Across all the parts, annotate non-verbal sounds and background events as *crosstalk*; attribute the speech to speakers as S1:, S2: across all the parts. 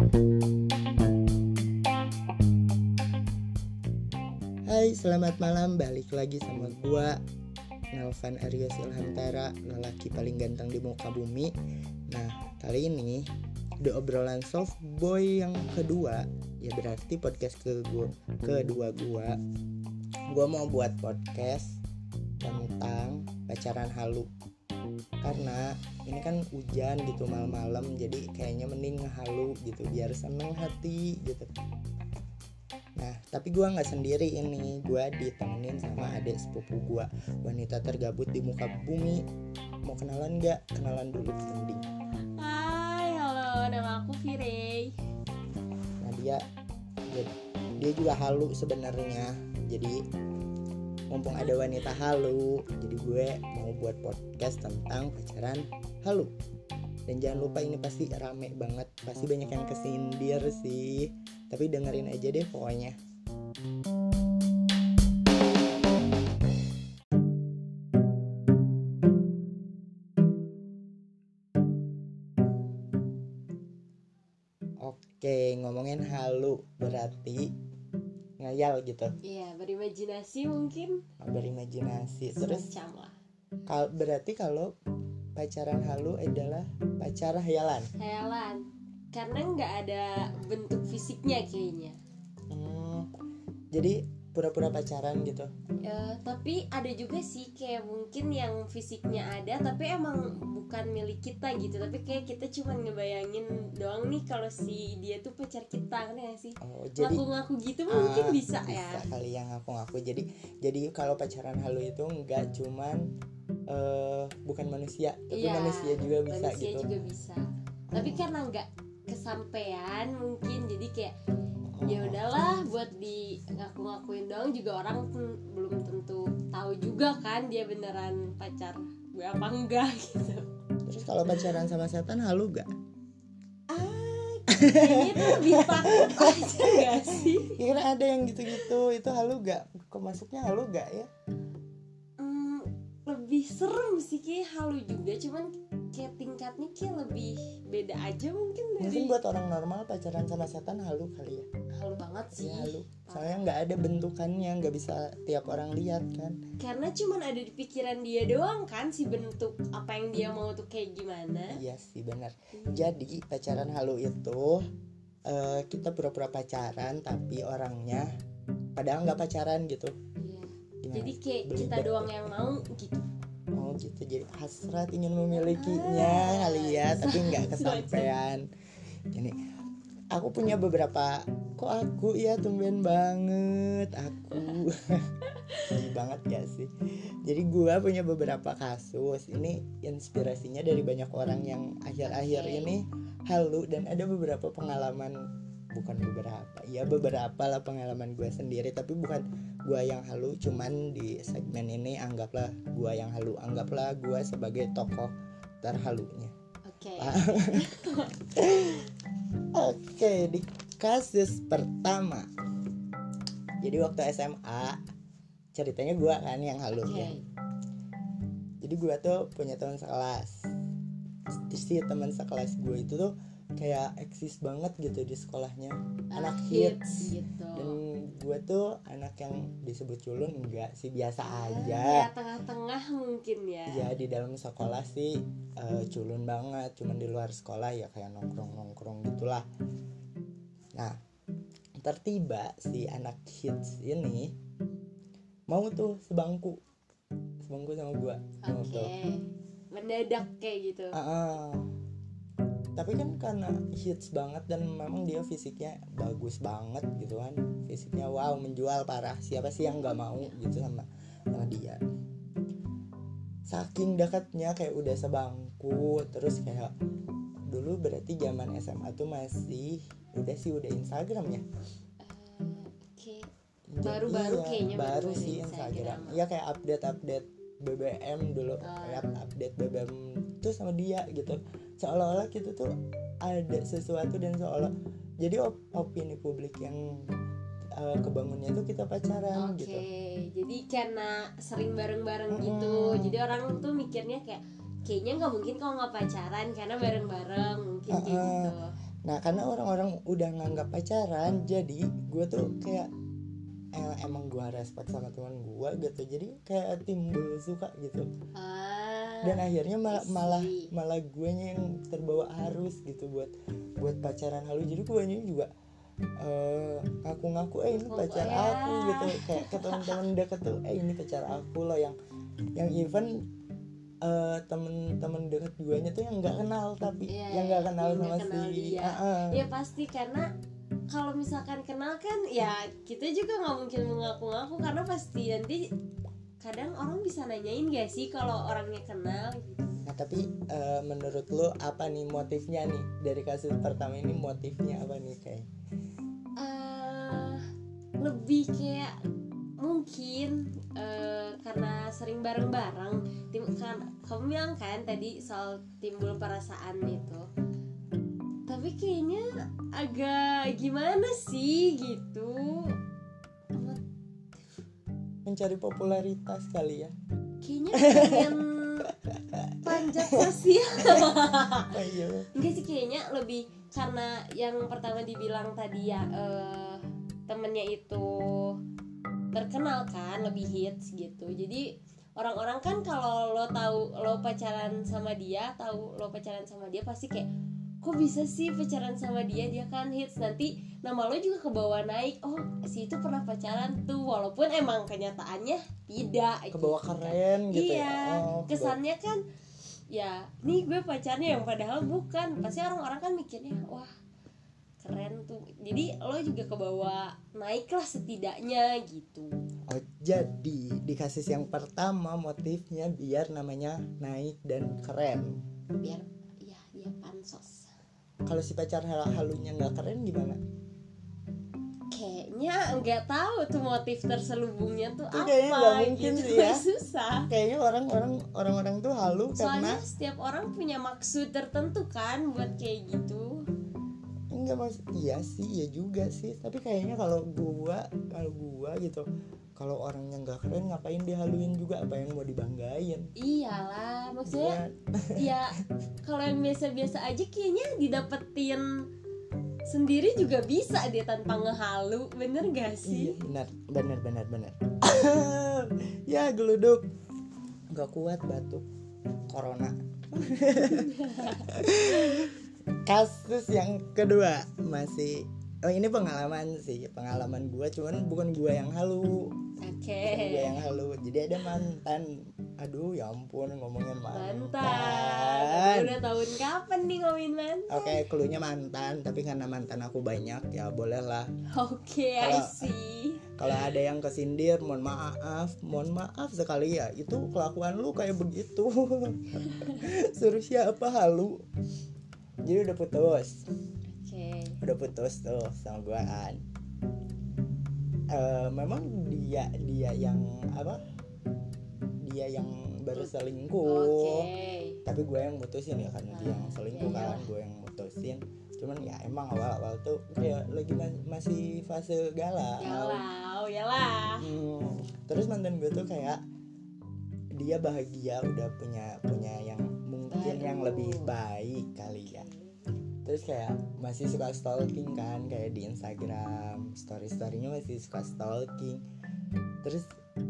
S1: Hai, selamat malam. Balik lagi sama gua Nelvan Aryo Silhantara, lelaki paling ganteng di muka bumi. Nah, kali ini di obrolan soft boy yang kedua, ya berarti podcast ke gua, kedua gua. Gua mau buat podcast tentang pacaran halu. Karena ini kan hujan gitu malam-malam, jadi kayaknya mending halu gitu biar seneng hati gitu. Nah, tapi gua nggak sendiri ini. Gua ditemenin sama adik sepupu gua, wanita tergabut di muka bumi. Mau kenalan nggak? Kenalan dulu mending.
S2: Hai, halo, nama aku Firey.
S1: Nah, dia dia, dia juga halu sebenarnya. Jadi mumpung ada wanita halu, jadi gue mau buat podcast tentang pacaran halu. Dan jangan lupa ini pasti rame banget, pasti banyak yang kesindir sih. Tapi dengerin aja deh pokoknya. Oke, ngomongin halu berarti ngayal gitu,
S2: Iya, berimajinasi mungkin
S1: berimajinasi. Terus
S2: semacam lah.
S1: kal berarti kalau pacaran halu adalah pacar hayalan.
S2: Hayalan. Karena nggak ada bentuk fisiknya kayaknya.
S1: Hmm, jadi pura-pura pacaran gitu.
S2: Eh, tapi ada juga sih kayak mungkin yang fisiknya ada tapi emang bukan milik kita gitu tapi kayak kita cuma ngebayangin doang nih kalau si dia tuh pacar kita gak sih
S1: Oh, jadi
S2: ngaku-ngaku gitu mungkin
S1: Ah,
S2: bisa, ya
S1: kali yang ngaku-ngaku. Jadi jadi kalau pacaran halu itu nggak cuman eh bukan manusia, tapi
S2: Iya,
S1: manusia juga bisa
S2: manusia
S1: gitu.
S2: juga bisa tapi karena nggak kesampaian mungkin jadi kayak ya udahlah buat di ngaku-ngakuin doang juga orang pun belum tentu tahu juga kan dia beneran pacar gue apa enggak gitu
S1: Terus kalau pacaran sama setan halu gak?
S2: ah kayaknya itu lebih takut aja gak sih
S1: Ya kan ada yang gitu-gitu, itu halu gak? Kok masuknya halu gak ya?
S2: Hmm, lebih serem sih kayak halu juga cuman kayak tingkatnya kayak lebih beda aja mungkin dari
S1: Mungkin buat orang normal pacaran sama setan halu kali ya.
S2: halu banget sih
S1: Ya halu. Soalnya nggak ada bentukannya, nggak bisa tiap orang lihat kan.
S2: karena cuman ada di pikiran dia doang kan si bentuk apa yang dia mau tuh kayak gimana
S1: Iya sih benar. Jadi pacaran halu itu eh, kita pura-pura pacaran tapi orangnya padahal nggak pacaran gitu.
S2: Iya.
S1: Gimana?
S2: jadi kayak
S1: Belibet
S2: kita doang yang mau gitu
S1: gitu jadi hasrat ingin memilikinya kali ya tapi nggak kesampaian. Ini aku punya beberapa kok aku ya tumben banget aku. Banget ya sih? Jadi gua punya beberapa kasus ini inspirasinya dari banyak orang yang akhir-akhir ini halu dan ada beberapa pengalaman bukan beberapa ya beberapa lah pengalaman gue sendiri tapi bukan gua yang halu cuman di segmen ini anggaplah gua yang halu anggaplah gua sebagai tokoh terhalunya
S2: oke
S1: Ah. *laughs* Oke, di kasus pertama. Jadi waktu SMA ceritanya gua kan yang halu
S2: oke
S1: ya. Jadi gua tuh punya teman sekelas. Si teman sekelas gue itu tuh kayak eksis banget gitu di sekolahnya. Anak hits.
S2: gitu
S1: Dan gue tuh anak yang disebut culun enggak sih biasa
S2: ya
S1: aja.
S2: tengah-tengah mungkin ya
S1: Ya di dalam sekolah sih eh, culun banget, cuman di luar sekolah ya kayak nongkrong-nongkrong gitulah. Nah, tertiba si anak hits ini mau tuh sebangku, sebangku sama
S2: oke
S1: tuh.
S2: mendadak kayak gitu
S1: Ah, ah. Tapi kan karena hits banget dan memang dia fisiknya bagus banget gitu kan, fisiknya wow menjual parah. Siapa sih yang nggak mau gitu sama sama dia? Saking dekatnya kayak udah sebangku, terus kayak dulu berarti zaman SMA tuh masih udah sih udah Instagram ya.
S2: Baru-baru
S1: iya,
S2: kayaknya
S1: baru sih
S2: Instagram.
S1: Instagram. Iya kayak update-update BBM dulu, kayak update BBM tuh sama dia gitu. Seolah-olah kita tuh ada sesuatu dan seolah jadi op- opini publik yang eh, kebangunnya tuh kita pacaran
S2: Oke,
S1: gitu.
S2: jadi karena sering bareng-bareng
S1: Mm-mm.
S2: gitu, jadi orang tuh mikirnya kayak kayaknya nggak mungkin kalau nggak pacaran karena bareng-bareng mungkin kayak
S1: Uh-uh.
S2: gitu.
S1: nah karena orang-orang udah nganggap pacaran jadi gue tuh kayak eh, emang gue respect sama teman gue gitu jadi kayak timbul suka gitu
S2: ah
S1: dan akhirnya malah
S2: I see.
S1: malah malah gue yang terbawa arus gitu buat buat pacaran halu jadi gue juga eh, ngaku-ngaku eh ini pacar
S2: ya.
S1: aku gitu kayak ke teman-teman deket tuh eh ini pacar aku loh yang yang even eh, temen-temen deket gue nya tuh yang nggak kenal tapi
S2: Iya,
S1: yang nggak
S2: iya,
S1: kenal
S2: yang
S1: sama
S2: kenal
S1: si
S2: dia.
S1: Ah, ah.
S2: ya pasti karena kalau misalkan kenal kan ya kita juga nggak mungkin mengaku-ngaku karena pasti nanti kadang orang bisa nanyain gak sih kalau orangnya kenal gitu.
S1: Nah tapi eh, menurut lo apa nih motifnya nih dari kasus pertama ini motifnya apa nih kayak?
S2: eh lebih kayak mungkin eh, karena sering bareng-bareng tim kan kamu bilang kan tadi soal timbul perasaan itu tapi kayaknya agak gimana sih gitu
S1: mencari popularitas kali ya?
S2: kayaknya pengen panjat sosial *laughs*
S1: Oh iya.
S2: enggak sih kayaknya lebih karena yang pertama dibilang tadi ya eh, temennya itu terkenal kan lebih hits gitu jadi orang-orang kan kalau lo tahu lo pacaran sama dia tahu lo pacaran sama dia pasti kayak kok bisa sih pacaran sama dia? Dia kan hits. Nanti nama lo juga ke bawah naik. Oh si itu pernah pacaran tuh. Walaupun emang kenyataannya tidak
S1: Ke bawah
S2: gitu kan.
S1: keren gitu
S2: iya
S1: ya. Oh, ke bawah-
S2: kesannya kan ya nih gue pacarnya yang padahal bukan. Pasti orang-orang kan mikirnya wah keren tuh. Jadi lo juga ke bawah naik lah setidaknya gitu.
S1: Oh jadi di kasus yang pertama motifnya biar namanya naik dan keren.
S2: biar ya dia pansos
S1: Kalau si pacar hal- halunya nggak keren gimana?
S2: kayaknya nggak tahu tuh motif terselubungnya tuh
S1: Itu
S2: apa
S1: kayaknya nggak mungkin
S2: gitu
S1: sih ya. *laughs*
S2: susah
S1: Kayaknya orang-orang orang-orang tuh halu karena
S2: soalnya setiap orang punya maksud tertentu kan buat kayak gitu
S1: enggak mas iya sih iya juga sih tapi kayaknya kalau gua kalau gua gitu kalau orangnya nggak keren ngapain dihaluin juga apa yang mau dibanggain
S2: iyalah maksudnya
S1: Iya. *laughs*
S2: ya kalau yang biasa-biasa aja kayaknya didapetin sendiri juga bisa dia tanpa ngehalu bener gak
S1: Iya
S2: sih
S1: benar benar benar benar. *coughs* ya geluduk nggak kuat batuk corona. *laughs* Kasus yang kedua masih oh ini pengalaman sih pengalaman gua cuman bukan gua yang halu.
S2: Oke.
S1: Bukan gua yang halu. Jadi ada mantan. Aduh ya ampun ngomongin mantan,
S2: mantan. Udah tahun kapan nih ngomongin mantan?
S1: Oke, klunya mantan, tapi karena mantan aku banyak, ya bolehlah.
S2: oke I
S1: Kalau-
S2: see.
S1: Kalau ada yang kesindir, mohon maaf, mohon maaf sekali ya. Itu kelakuan lu kayak begitu. *laughs* Suruh siapa halu? Jadi udah putus, udah putus tuh sama gua kan. Eh, memang dia dia yang apa? Dia yang baru selingkuh.
S2: oke
S1: tapi gue yang mutusin ya karena dia yang selingkuh
S2: iya,
S1: kan gue yang mutusin cuman ya emang awal-awal tuh kayak lagi ma- masih fase galau
S2: yalah yalah
S1: Hmm, terus mantan gue tuh kayak dia bahagia udah punya punya yang mungkin
S2: Baru.
S1: yang lebih baik kali ya terus kayak masih suka stalking kan kayak di Instagram story storynya masih suka stalking. Terus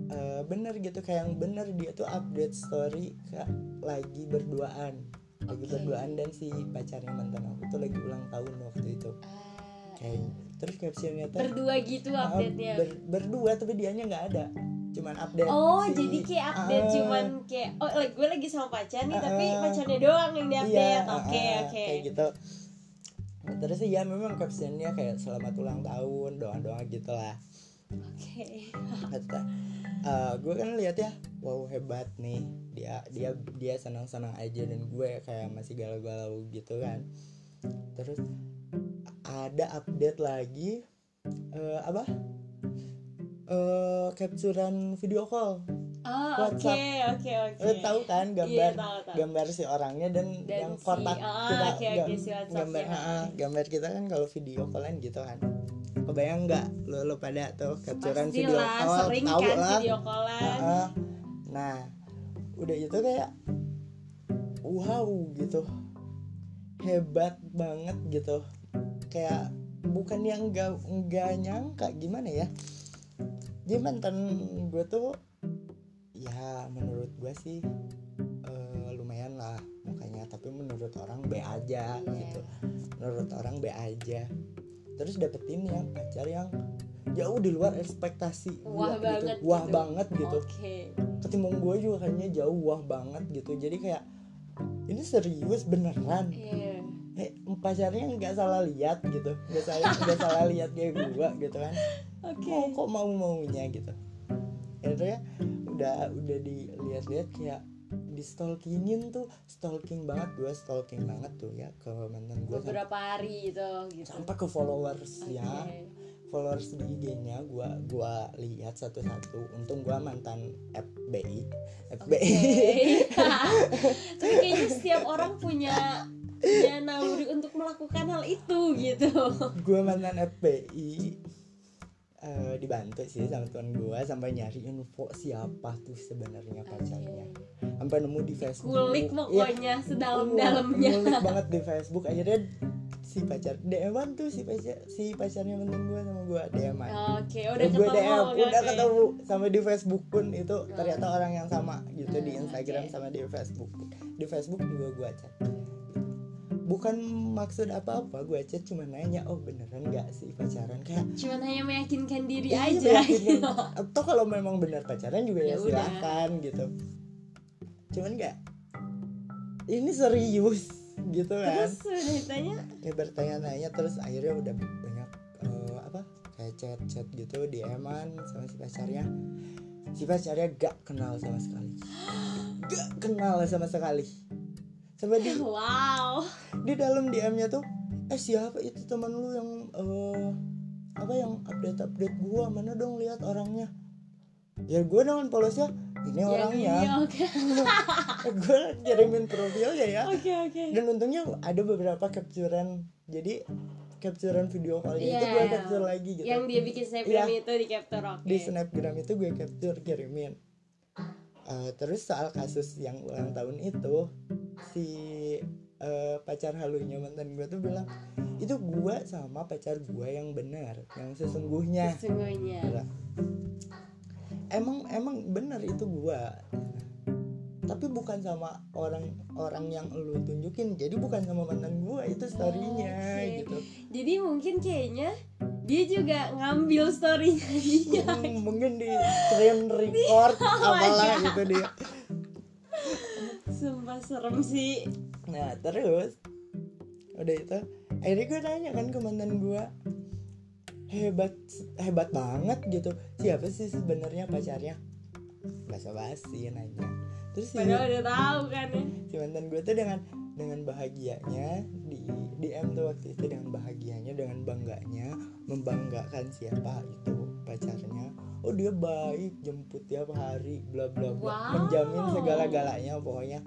S1: eh, bener gitu kayak yang bener dia tuh update story kayak lagi berduaan. Lagi berduaan dan si pacarnya mantan aku tuh lagi ulang tahun waktu itu.
S2: Ah,
S1: kayak terus captionnya tuh
S2: berdua gitu
S1: ah,
S2: update-nya?
S1: ber- berdua tapi dianya nggak ada. Cuman update
S2: Oh,
S1: si-
S2: jadi kayak update
S1: Ah,
S2: cuman kayak oh like gue lagi sama pacar nih tapi
S1: Ah, ah.
S2: pacarnya doang yang
S1: iya,
S2: diupdate.
S1: ah,
S2: Oke,
S1: ah,
S2: oke.
S1: kayak gitu terus ya memang captionnya kayak selamat ulang tahun doa doa gitu lah
S2: Oke.
S1: kata eh, gue kan lihat ya wow hebat nih. Dia dia dia senang senang aja dan gue kayak masih galau galau gitu kan. Terus ada update lagi eh, apa? Eh capturean video call
S2: Oh, oke, oke, oke.
S1: lo tahu kan gambar
S2: Iya, tahu, tahu.
S1: gambar si orangnya dan,
S2: Dan
S1: yang
S2: si-
S1: kontak
S2: ah,
S1: kita
S2: oke,
S1: gam-
S2: si WhatsApp,
S1: gambar
S2: ya.
S1: ah, gambar kita kan kalau video callan gitu kan kebayang nggak lo lo pada tuh capturean video
S2: Pastilah,
S1: call
S2: sering
S1: tahu
S2: kan
S1: lah
S2: video callan.
S1: Nah udah itu kayak wow gitu hebat banget gitu kayak bukan yang nggak nggak nyangka gimana ya jadi mantan gue tuh ya menurut gue sih eh, lumayan lah mukanya tapi menurut orang B aja
S2: Iya.
S1: gitu menurut orang B aja terus dapetin yang pacar yang jauh di luar ekspektasi
S2: Wah
S1: gua
S2: banget
S1: gitu. wah
S2: gitu.
S1: banget gitu
S2: Oke.
S1: ketimbang gue juga kayaknya jauh wah banget gitu jadi kayak ini serius beneran
S2: Iya.
S1: eh, pacarnya nggak salah lihat gitu nggak salah *laughs* nggak salah lihat kayak gue gitu kan
S2: Oke.
S1: mau kok mau maunya gitu akhirnya udah udah dilihat-lihat kayak di stalkingin tuh stalking banget gue stalking banget tuh ya ke mantan gue
S2: Beberapa hari itu gitu.
S1: sampai ke followers
S2: Oke.
S1: ya followers di IG-nya gua gua lihat satu-satu untung gua mantan FBI FBI
S2: Oke. *laughs* Tapi kayaknya setiap orang punya punya naluri untuk melakukan hal itu gitu.
S1: gua mantan FBI eh, dibantu sih sama teman gua sampai nyari info siapa tuh sebenarnya pacarnya. Sampai nemu di Facebook.
S2: Kulik
S1: Iya,
S2: pokoknya sedalam-dalamnya.
S1: ngulik banget di Facebook. Akhirnya si pacar DM-an tuh si pacar si pacarnya mantan gua sama gua DM-an
S2: Oke, udah
S1: gue
S2: ketemu.
S1: DM
S2: oke,
S1: udah ketemu sama di Facebook pun itu ternyata orang yang sama gitu di
S2: Hmm,
S1: Instagram
S2: oke.
S1: sama di Facebook. Di Facebook juga gue chat bukan maksud apa-apa gue chat cuma nanya oh beneran nggak sih pacaran? Kayak
S2: Cuman hanya meyakinkan diri
S1: "Iya,
S2: aja.
S1: meyakinkan." *laughs* atau kalau memang benar pacaran juga ya,
S2: Ya
S1: silakan gitu. Cuman nggak ini serius gitu kan.
S2: Terus udah ditanya,
S1: ya bertanya-tanya terus akhirnya udah banyak eh, apa kayak chat-chat gitu di eman sama si pacarnya. Si pacarnya gak kenal sama sekali. Gak kenal sama sekali sama di *laughs*
S2: wow.
S1: di dalam DM-nya tuh eh siapa itu teman lu yang eh, apa yang update update gua mana dong lihat orangnya ya gue dengan polosnya ini
S2: ini,
S1: orangnya
S2: Oke, *laughs*
S1: gue kirimin profilnya ya
S2: oke, oke.
S1: dan untungnya ada beberapa capturean jadi capturean video call itu
S2: Iya,
S1: gue
S2: iya.
S1: capture lagi gitu
S2: Yang dia bikin snapgram
S1: Iya.
S2: itu di capture oke.
S1: di snapgram itu gue capture kirimin Eh, terus soal kasus yang ulang tahun itu si eh, pacar halunya mantan gue tuh bilang itu gue sama pacar gue yang benar yang sesungguhnya
S2: Sesungguhnya.
S1: Gila. emang emang benar itu gue tapi bukan sama orang orang yang lu tunjukin jadi bukan sama mantan gue itu storynya
S2: Oke.
S1: gitu
S2: Jadi mungkin kayaknya dia juga ngambil storynya dia.
S1: Hmm, mungkin di screen record *laughs* apalah
S2: God.
S1: gitu dia
S2: Sumpah serem sih.
S1: nah terus. Udah itu. Akhirnya gue nanya kan ke mantan gue hebat hebat banget gitu. Siapa sih sebenarnya pacarnya? Basa basi nanya. Terus si,
S2: Padahal udah tahu kan ya.
S1: si mantan gue tuh dengan dengan bahagianya di DM tuh waktu itu dengan bahagianya dengan bangganya membanggakan siapa itu pacarnya oh dia baik jemput tiap hari bla bla bla
S2: Wow.
S1: menjamin segala galanya pokoknya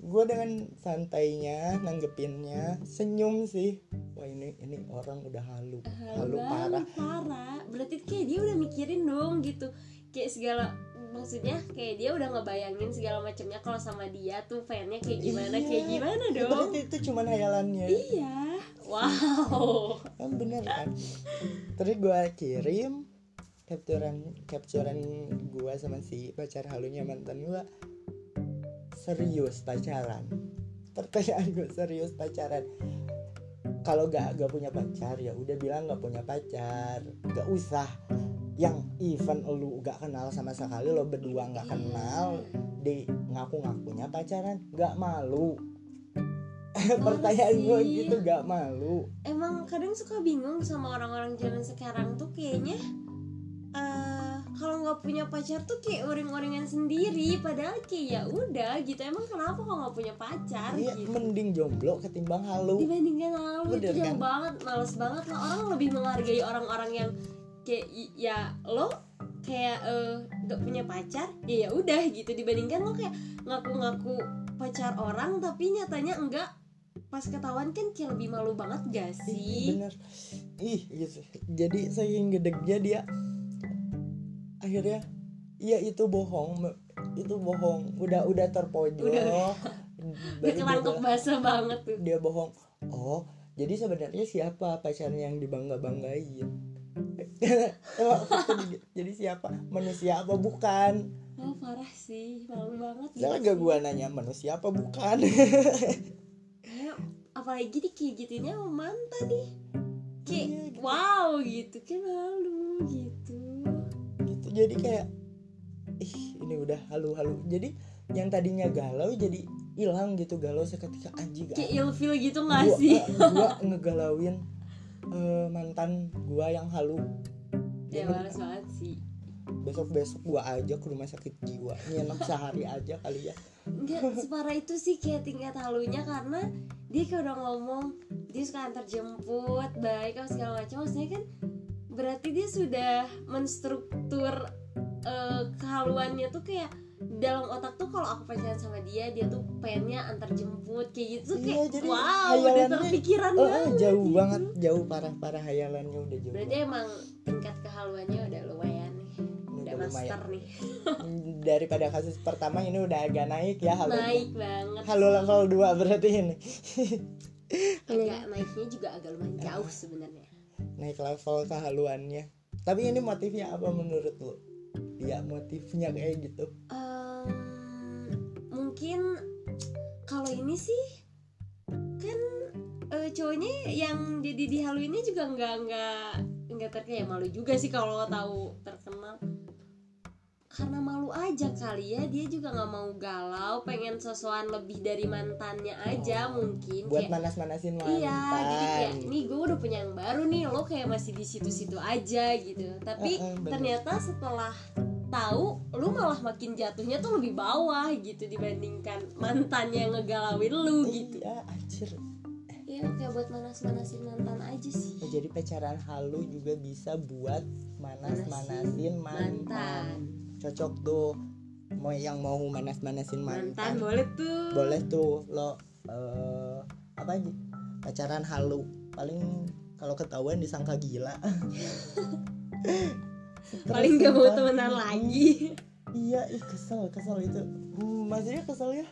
S1: gue dengan santainya nanggepinnya senyum sih wah ini ini orang udah halu halu parah
S2: parah. Berarti kayak dia udah mikirin dong gitu. Kayak segala maksudnya kayak dia udah ngebayangin segala macamnya kalau sama dia tuh fannya kayak gimana
S1: Iya.
S2: kayak gimana
S1: Ya,
S2: dong.
S1: berarti itu cuman hayalannya
S2: Iya. Wow.
S1: kan bener kan terus gue kirim capturean capturean gue sama si pacar halunya mantan gue serius pacaran pertanyaan gue serius pacaran kalau gak gak punya pacar ya udah bilang gak punya pacar gak usah yang even lu gak kenal sama sekali lo berdua gak kenal di ngaku-ngakunya pacaran gak malu. *laughs* Pertanyaan gue gitu gak malu.
S2: Emang kadang suka bingung sama orang-orang zaman sekarang tuh kayaknya eh kalau nggak punya pacar tuh kayak orang-orangan sendiri padahal kayak ya udah gitu. Emang kenapa kalau nggak punya pacar
S1: Iya,
S2: gitu?
S1: mending jomblo ketimbang halu.
S2: dibandingkan
S1: Bener
S2: itu jauh
S1: kan?
S2: banget males banget. Lah orang lebih menghargai orang-orang yang kayak ya lo kayak eh, gak punya pacar ya ya udah gitu dibandingkan lo kayak ngaku-ngaku pacar orang tapi nyatanya enggak pas ketahuan kan kayak lebih malu banget gak
S1: Ih,
S2: sih
S1: bener. Ih, gitu. Jadi saking gedegnya dia akhirnya iya itu bohong, itu bohong. Udah udah terpojok.
S2: Udah. Udah ketangkep bahasa banget tuh
S1: dia bohong. Oh, jadi sebenarnya siapa pacarnya yang dibangga banggain *laughs* jadi siapa? Manusia apa bukan?
S2: Oh parah sih. Malu banget gitu
S1: gak gua nanya manusia apa bukan. *laughs*
S2: Kayak, apalagi di kayak gitunya sama mantan nih. Kayak
S1: Iya, gitu.
S2: wow gitu kayak malu gitu.
S1: Gitu jadi kayak ih ini udah halu-halu. Jadi yang tadinya galau jadi hilang gitu galau seketika. Anjing
S2: kayak ilfil gitu gak
S1: gua,
S2: sih?
S1: gua *laughs* ngegalauin eh, mantan gua yang halu.
S2: Ya males banget sih.
S1: Besok besok gua aja ke rumah sakit jiwa. Nginep sehari aja kali ya.
S2: Enggak separah itu sih kayak tingkat halunya karena dia kayak udah ngomong dia suka antar jemput baik apa segala macam. Maksudnya kan berarti dia sudah menstruktur eh, kehaluannya tuh kayak dalam otak tuh kalau aku pacaran sama dia dia tuh pengennya antar jemput kayak gitu
S1: Iya,
S2: kayak
S1: jadi
S2: wow udah terpikiran
S1: Oh,
S2: banget
S1: jauh
S2: gitu.
S1: banget jauh parah parah hayalannya udah jauh
S2: berarti emang tingkat kehaluannya udah lumayan nih udah
S1: Udah
S2: master nih.
S1: Banget. *laughs* daripada kasus pertama ini udah agak naik ya halu
S2: naik banget
S1: halu level 2 berarti ini. *laughs*
S2: Agak naiknya juga agak lumayan jauh sebenarnya.
S1: Naik level kehaluannya. Tapi ini motifnya apa menurut lo ya motifnya kayak gitu.
S2: Em, mungkin kalau ini sih kan eh, cowoknya yang jadi dihaluinnya juga nggak nggak nggak terkayak malu juga sih kalau tahu terkenal karena malu aja kali ya dia juga nggak mau galau pengen sosokan lebih dari mantannya aja
S1: Oh,
S2: mungkin
S1: buat
S2: kayak
S1: manas-manasin mantan
S2: Iya, jadi kayak nih gue udah punya yang baru nih, lo kayak masih di situ-situ aja gitu. Tapi
S1: eh, bener.
S2: ternyata setelah tahu, lu malah makin jatuhnya tuh lebih bawah gitu dibandingkan mantannya yang ngegalauin lu gitu.
S1: iya anjir
S2: Iya, kayak buat manas-manasin mantan aja sih.
S1: Oh, jadi pacaran halu juga bisa buat manas-manasin mantan.
S2: Mantan.
S1: Cocok tuh. Mau yang mau manas-manasin
S2: Mantan
S1: mantan.
S2: boleh tuh.
S1: Boleh tuh lo eh apa aja? Pacaran halu. Paling kalau ketahuan disangka gila. *laughs*
S2: Paling gak mau temenan lagi.
S1: Iya, ih kesel, kesel itu. Hmm, maksudnya kesel ya.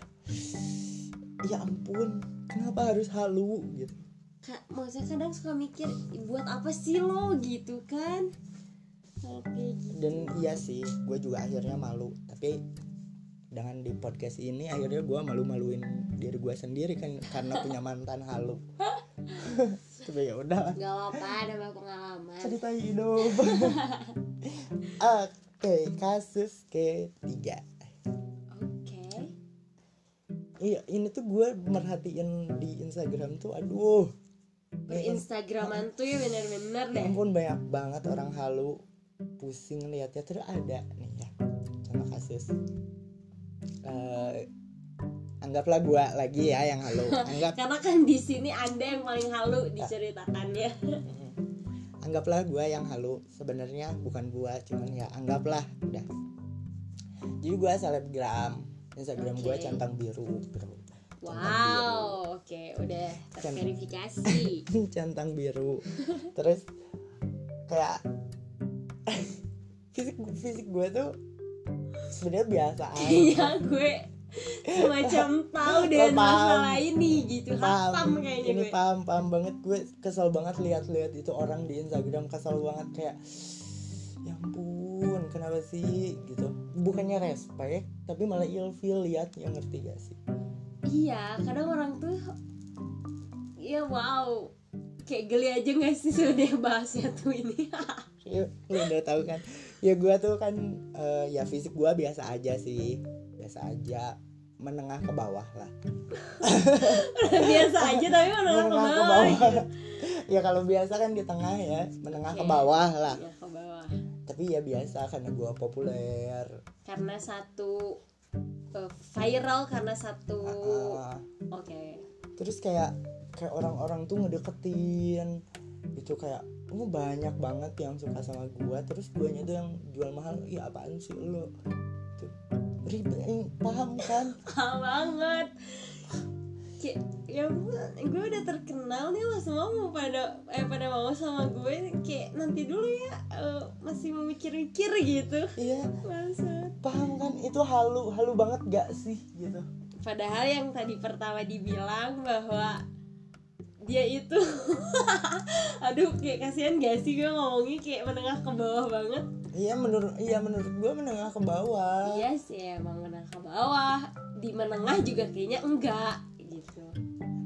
S1: Ya ampun, kenapa harus halu gitu?
S2: Kak, maksudnya kadang suka mikir buat apa sih lo gitu kan? Kayak gitu.
S1: dan iya sih gue juga akhirnya malu tapi dengan di podcast ini akhirnya gue malu-maluin diri gue sendiri kan karena punya mantan halu *laughs* tapi ya udah
S2: Gak apa-apa, nambah pengalaman.
S1: cerita hidup *laughs* oke kasus ketiga
S2: Oke.
S1: iya ini tuh gue merhatiin di Instagram tuh aduh Nih,
S2: Instagraman tuh ya bener-bener
S1: ya
S2: deh.
S1: ampun banyak banget orang halu pusing liatnya terus ada nih ya contoh kasus Eh, anggaplah gua lagi ya yang halu *laughs* anggap
S2: Karena kan di sini anda yang paling halu diceritakannya.
S1: Anggaplah gua yang halu. Sebenarnya bukan gua cuman ya anggaplah udah. Jadi gua selebgram. Instagram gua
S2: Oke.
S1: centang biru bro
S2: Wow, oke, udah terverifikasi. *laughs*
S1: centang biru. Terus kayak *laughs* fisik fisik gue tuh sebenarnya biasa aja.
S2: Iya, gue semacam tahu dengan masalah ini gitu.
S1: paham
S2: Hafam kayaknya
S1: ini
S2: gue.
S1: paham paham banget gue kesel banget lihat-lihat itu orang di Instagram kesel banget kayak ya ampun kenapa sih gitu bukannya respect tapi malah ilfil liatnya ngerti gak sih
S2: Iya, kadang orang tuh ya wow. Kayak geli aja gak sih sebenarnya bahasnya tuh ini. *laughs*
S1: ya, udah tahu kan ya gue tuh kan eh, ya fisik gue biasa aja sih biasa aja menengah ke bawah lah
S2: Biasa aja tapi menengah ke
S1: menengah ke
S2: bawah.
S1: bawah ya kalau biasa kan di tengah ya menengah ke
S2: Oke.
S1: bawah lah
S2: Ya, ke bawah.
S1: tapi ya biasa karena gue populer
S2: Karena satu eh, viral karena satu
S1: Ah,
S2: oke.
S1: terus kayak kayak orang-orang tuh ngedeketin itu kayak oh banyak banget yang suka sama gua terus guanya tuh yang jual mahal iya apaan sih lo tuh ribet eh, paham kan *laughs*
S2: Ah banget. Kayak ya ampun, gue udah terkenal nih lo semua mau pada eh pada mau sama gue kayak nanti dulu ya eh, masih memikir-mikir gitu.
S1: iya
S2: Bangsat.
S1: paham kan itu halu halu banget gak sih gitu
S2: Padahal yang tadi pertama dibilang bahwa dia itu *laughs* aduh kayak kasihan gak sih gue ngomongnya kayak menengah ke bawah banget
S1: iya menurut iya menurut gue menengah ke bawah.
S2: Iya sih emang menengah ke bawah. Di menengah juga kayaknya enggak gitu.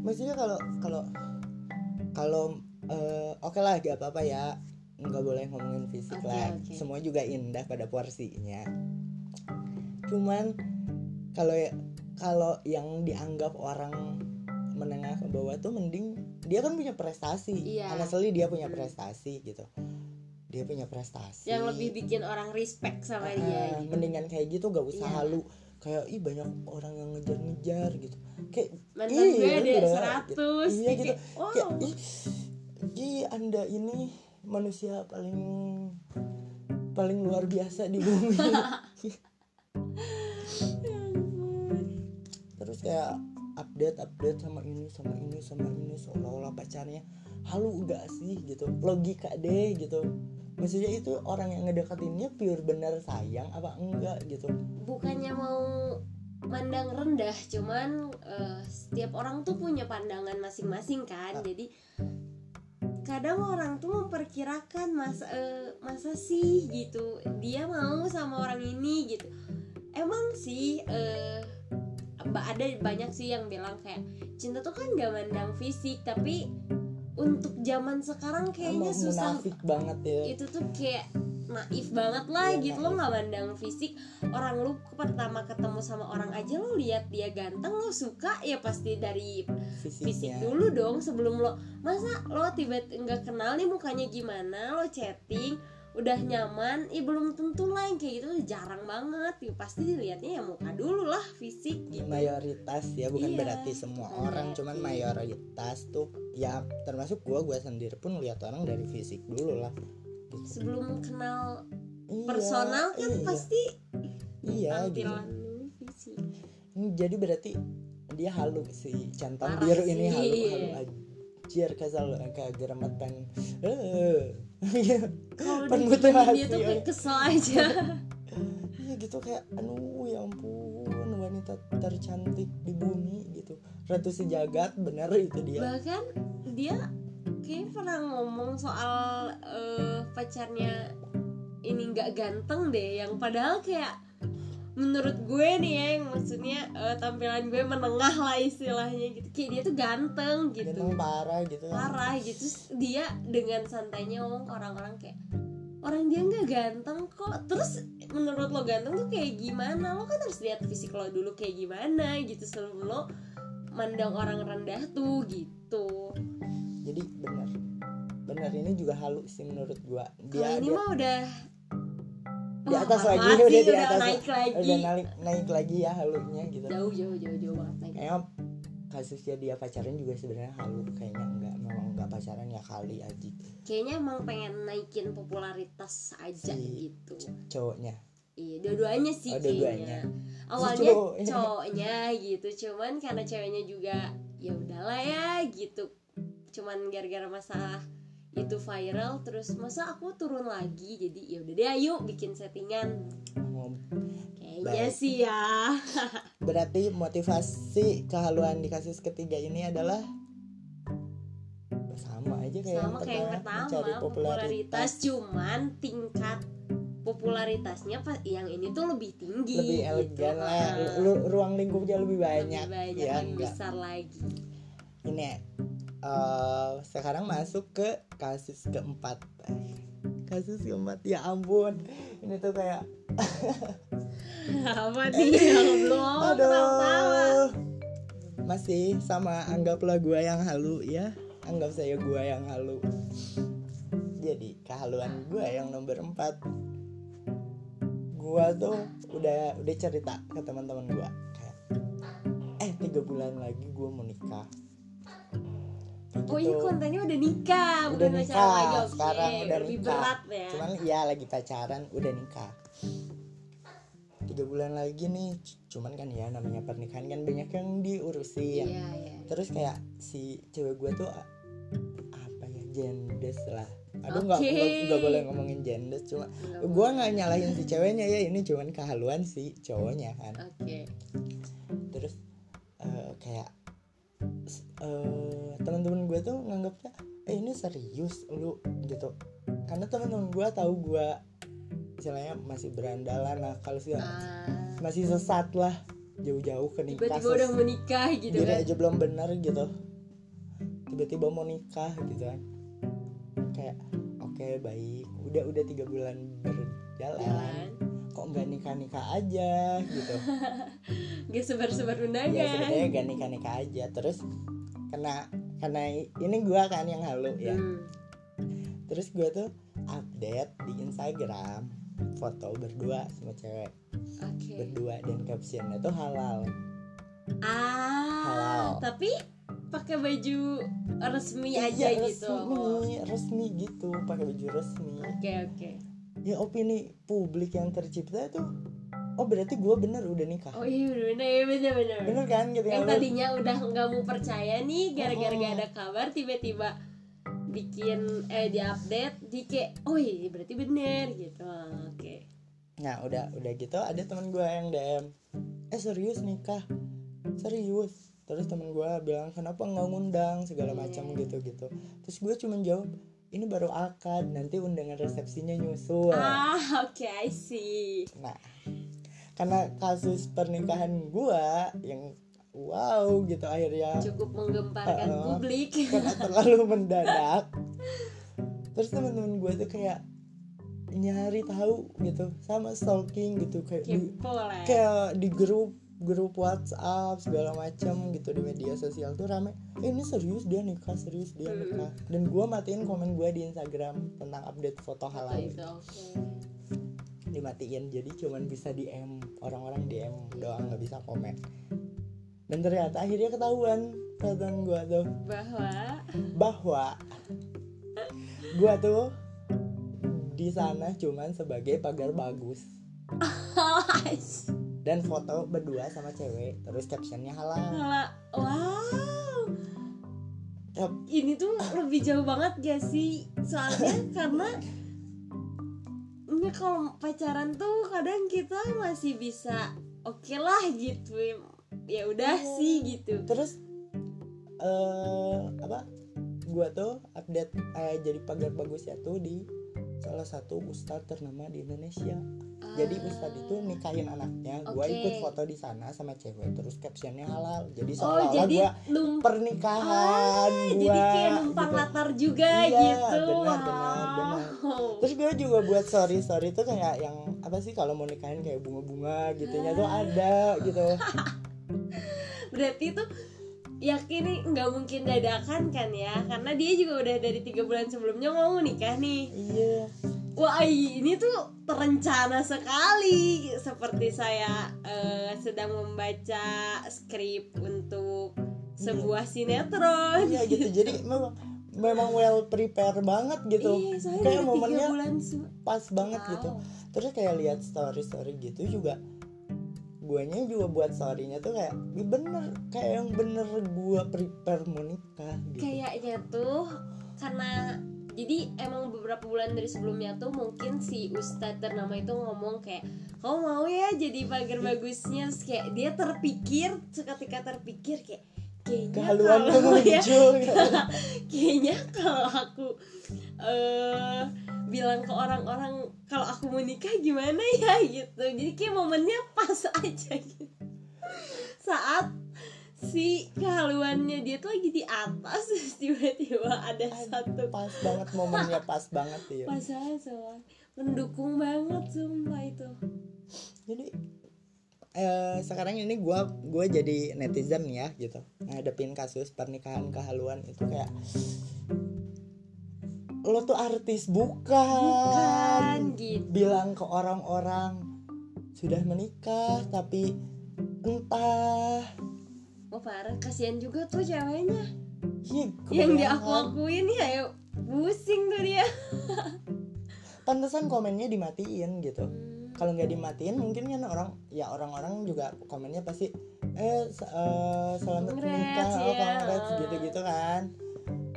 S1: Maksudnya kalau kalau kalau eh, oke lah gak apa-apa ya. Nggak boleh ngomongin fisik
S2: Oke,
S1: lah.
S2: oke.
S1: semua juga indah pada porsinya. Cuman kalau ya- kalau yang dianggap orang menengah ke bawah tuh mending dia kan punya prestasi.
S2: Iya.
S1: honestly dia punya
S2: Hmm.
S1: prestasi gitu dia punya prestasi.
S2: Yang lebih bikin orang respect sama
S1: Ah,
S2: dia gitu.
S1: mendingan kayak gitu gak usah
S2: Iya.
S1: halu. Kayak ih banyak orang yang ngejar-ngejar gitu. Kayak
S2: mantan gue ada
S1: gitu.
S2: 100
S1: iya gitu.
S2: kayak, wow.
S1: Kayak ih, ih anda ini manusia paling paling luar biasa di bumi. *laughs* Terus kayak update update sama ini sama ini sama ini seolah-olah pacarnya halu enggak sih gitu. Logika deh gitu maksudnya itu orang yang ngedekatinnya pure bener sayang apa enggak gitu?
S2: Bukannya mau mandang rendah cuman eh, setiap orang tuh punya pandangan masing-masing kan.
S1: Ah.
S2: jadi kadang orang tuh memperkirakan masa eh, masa sih gitu. Dia mau sama orang ini gitu. Emang sih ba- ada banyak sih yang bilang kayak cinta tuh kan gak mandang fisik tapi untuk zaman sekarang kayaknya
S1: Emang
S2: susah.
S1: munafik banget ya.
S2: Itu tuh kayak naif banget lah
S1: Iya,
S2: gitu. Lo
S1: naif.
S2: nggak mandang fisik orang lu pertama ketemu sama orang aja lo lihat dia ganteng lo suka ya pasti dari fisik
S1: fisiknya
S2: dulu dong sebelum lo. Masa lo tiba-tiba nggak kenal nih mukanya gimana lo chatting udah nyaman ih belum tentu lah yang kayak gitu jarang banget. Ya, pasti dilihatnya ya muka dulu lah fisik gitu.
S1: Mayoritas ya bukan
S2: Iya.
S1: berarti semua
S2: Bukan
S1: orang cuman mayoritas tuh ya termasuk gua gua sendiri pun lihat orang dari fisik dulu lah. Gitu.
S2: sebelum kenal
S1: Iya,
S2: personal kan
S1: iya,
S2: pasti
S1: iya gitu.
S2: fisik.
S1: Ini jadi berarti dia halu si centang
S2: Parah
S1: biru ini halu halu anjir kesal kayak geremet pen eh
S2: kalau
S1: Pen
S2: diginiin dia tuh
S1: ya.
S2: kayak kesel aja. *laughs*
S1: Iya gitu kayak aduh ya ampun wanita tercantik di bumi gitu. Ratu sejagat bener itu dia.
S2: Bahkan dia kayak pernah ngomong soal eh, pacarnya ini nggak ganteng deh yang padahal kayak menurut gue nih ya yang maksudnya eh, tampilan gue menengah lah istilahnya gitu. Kayak dia tuh ganteng gitu.
S1: Ganteng parah gitu.
S2: Parah gitu. Terus dia dengan santainya ngomong ke orang-orang kayak orang dia nggak ganteng kok. Terus menurut lo ganteng tuh kayak gimana? Lo kan harus lihat fisik lo dulu kayak gimana gitu sebelum lo mandang orang rendah tuh gitu.
S1: Jadi bener bener ini juga halu sih menurut gua. Dia
S2: ini
S1: dia-
S2: mah udah
S1: di atas lagi udah di
S2: udah
S1: atas
S2: naik lagi
S1: udah naik naik lagi ya halunya gitu
S2: jauh jauh jauh jauh banget naik
S1: kayaknya kasusnya dia pacaran juga sebenarnya halu kayaknya enggak memang enggak pacaran ya kali aja
S2: kayaknya emang pengen naikin popularitas aja
S1: Si-
S2: gitu
S1: cowoknya
S2: Iya, dua-duanya sih
S1: Oh, dua-duanya.
S2: kayaknya.
S1: Si
S2: Awalnya
S1: cowoknya.
S2: cowoknya gitu, cuman karena ceweknya juga ya udahlah ya gitu. Cuman gara-gara masalah itu viral terus masa aku turun lagi? Jadi ya udah deh ayo bikin settingan. Kayaknya
S1: Baik.
S2: sih ya. *laughs*
S1: Berarti motivasi kehaluan di kasus ketiga ini adalah sama aja kayak
S2: sama
S1: yang
S2: kayak yang
S1: pertama, mencari
S2: popularitas. cuman tingkat popularitasnya pas yang ini tuh lebih tinggi
S1: lebih
S2: gitu.
S1: elegan lah.
S2: Ah,
S1: ruang lingkupnya lebih banyak,
S2: lebih banyak
S1: ya
S2: lebih besar lagi.
S1: Ini ya, eh, sekarang masuk ke kasus keempat kasus keempat. Ya ampun ini tuh kayak
S2: apa *laughs* nih ngomong ketawa
S1: aduh. masih sama anggaplah gua yang halu ya. Anggap saya gua yang halu. Jadi kehaluan gua yang nomor empat. Gua tuh udah udah cerita ke teman-teman gua. Kayak eh tiga bulan lagi gua mau nikah Kayak
S2: Oh ini
S1: gitu.
S2: kontennya udah nikah,
S1: udah
S2: bukan
S1: nikah
S2: pacaran lagi. Oke,
S1: sekarang udah
S2: lebih
S1: nikah
S2: berat ya.
S1: cuman ya lagi pacaran udah nikah tiga bulan lagi nih cuman kan ya namanya pernikahan kan banyak yang diurusin
S2: Iya, iya.
S1: terus kayak si cewek gue tuh apa ya jendes lah aduh nggak nggak boleh ngomongin jendes cuma gue nggak nyalahin si ceweknya ya ini cuman kehaluan si cowoknya kan
S2: Oke.
S1: terus eh, kayak eh, teman-teman gue tuh nganggapnya eh ini serius lu gitu. Karena teman-teman gue tahu gue istilahnya masih berandalan nah kalau sih
S2: Ah,
S1: masih sesat lah jauh-jauh ke nikah
S2: tiba-tiba udah menikah gitu kan?
S1: aja belum benar gitu. Tiba-tiba mau nikah gitu kan. Kayak oke baik. Udah udah tiga bulan berjalan.
S2: Jalan.
S1: Kok nggak nikah nikah aja gitu. *laughs*
S2: Gak sebar-sebar
S1: ya
S2: undangan.
S1: sebenarnya gak nikah nikah aja. Terus karena karena ini gua kan yang halu ya.
S2: Hmm.
S1: terus gua tuh update di Instagram foto berdua sama cewek.
S2: Oke.
S1: Berdua dan captionnya tuh halal.
S2: Ah
S1: Halal.
S2: tapi pakai baju resmi
S1: Iya,
S2: aja gitu. oh.
S1: resmi resmi gitu pakai baju resmi.
S2: Oke oke
S1: ya opini publik yang tercipta tuh oh berarti gua bener udah nikah.
S2: Oh iya bener bener iya, bener bener,
S1: bener kan gitu
S2: yang
S1: lu-
S2: tadinya udah nggak mau percaya nih gara-gara
S1: Oh.
S2: gak ada kabar tiba-tiba bikin eh di update di kayak oh iya berarti bener gitu. Oke.
S1: Nah udah udah gitu ada teman gue yang DM Eh serius nikah? Serius. Terus teman gue bilang kenapa nggak ngundang? segala macam gitu gitu Terus gue cuma jawab ini baru akad nanti undangan resepsinya nyusul.
S2: Ah oke I see.
S1: Nah karena kasus pernikahan gue yang wow gitu akhirnya.
S2: Cukup menggemparkan
S1: Uh-uh.
S2: publik. *laughs*
S1: Karena terlalu mendadak. Terus teman-teman gue tuh kayak nyari tahu gitu sama stalking gitu kayak di,
S2: lah ya.
S1: kayak di grup grup WhatsApp segala macam gitu di media sosial tuh rame. Eh, ini serius dia nikah serius dia
S2: Hmm.
S1: nikah. Dan gue matiin komen gue di Instagram tentang update foto halal
S2: itu oke.
S1: Dimatiin jadi cuman bisa DM orang-orang DM doang nggak bisa komen. Dan ternyata akhirnya ketahuan ketahuan gue tuh.
S2: Bahwa?
S1: Bahwa gue tuh di sana cuman sebagai pagar bagus *laughs* dan foto berdua sama cewek terus captionnya halal.
S2: Malah, wow. Ini tuh lebih jauh banget gak sih? Soalnya *laughs* karena ini kalau pacaran tuh kadang kita masih bisa oke lah gitu. Ya udah
S1: Iya.
S2: sih gitu.
S1: Terus eh apa gua tuh update eh, jadi pagar bagusnya tuh di salah satu ustadz ternama di Indonesia jadi
S2: Ah.
S1: ustadz itu nikahin anaknya gua
S2: Oke.
S1: ikut foto di sana sama cewek terus captionnya halal jadi
S2: oh
S1: seolah-olah
S2: jadi
S1: gua
S2: numpang
S1: pernikahan
S2: Ah,
S1: gua
S2: jadi kayak numpang
S1: gitu.
S2: latar juga
S1: Iya,
S2: gitu
S1: benar, benar, benar. *laughs* Terus gue juga buat story story tuh kayak yang apa sih kalau mau nikahin kayak bunga-bunga gitunya tuh ada gitu. *laughs*
S2: berarti tuh yakin nih nggak mungkin dadakan kan ya karena dia juga udah dari tiga bulan sebelumnya mau nikah nih
S1: Iya.
S2: wah ini tuh terencana sekali seperti saya eh, sedang membaca skrip untuk sebuah sinetron
S1: Iya gitu. Jadi memang memang well prepare banget gitu.
S2: Iya,
S1: kayak momennya
S2: bulan
S1: pas banget
S2: Wow.
S1: gitu. Terus kayak lihat story story gitu juga guanya juga buat storynya tuh kayak "Ih, bener kayak yang bener gua prepare mau nikah gitu.
S2: kayaknya tuh karena jadi emang beberapa bulan dari sebelumnya tuh mungkin si ustadz ternama itu ngomong kayak kamu mau ya jadi pagar bagusnya Terus kayak dia terpikir seketika terpikir kayak kayaknya
S1: Kehaluan *laughs*
S2: ya
S1: muncul. *laughs*
S2: kayaknya kalau aku eh bilang ke orang-orang kalau aku mau nikah gimana ya? gitu. Jadi kayak momennya pas *laughs* aja gitu. Saat si kehaluannya dia tuh lagi di atas tiba-tiba ada satu
S1: pas banget momennya pas banget ya.
S2: pasangan sama mendukung banget sumpah itu.
S1: Jadi eh, sekarang ini gua gua jadi netizen ya gitu. Ngadepin kasus pernikahan kehaluan itu kayak lo tuh artis bukan,
S2: kan gitu.
S1: Bilang ke orang-orang sudah menikah tapi entah.
S2: Oh parah. Kasihan juga tuh ceweknya. Yang dia
S1: kebanyakan.
S2: aku akuin ya ya pusing tuh dia.
S1: Pantesan komennya dimatiin gitu.
S2: Hmm.
S1: Kalau nggak dimatiin mungkin kan orang ya orang-orang juga komennya pasti eh s- eh, selamat menikah oh,
S2: ya.
S1: congrats gitu-gitu kan.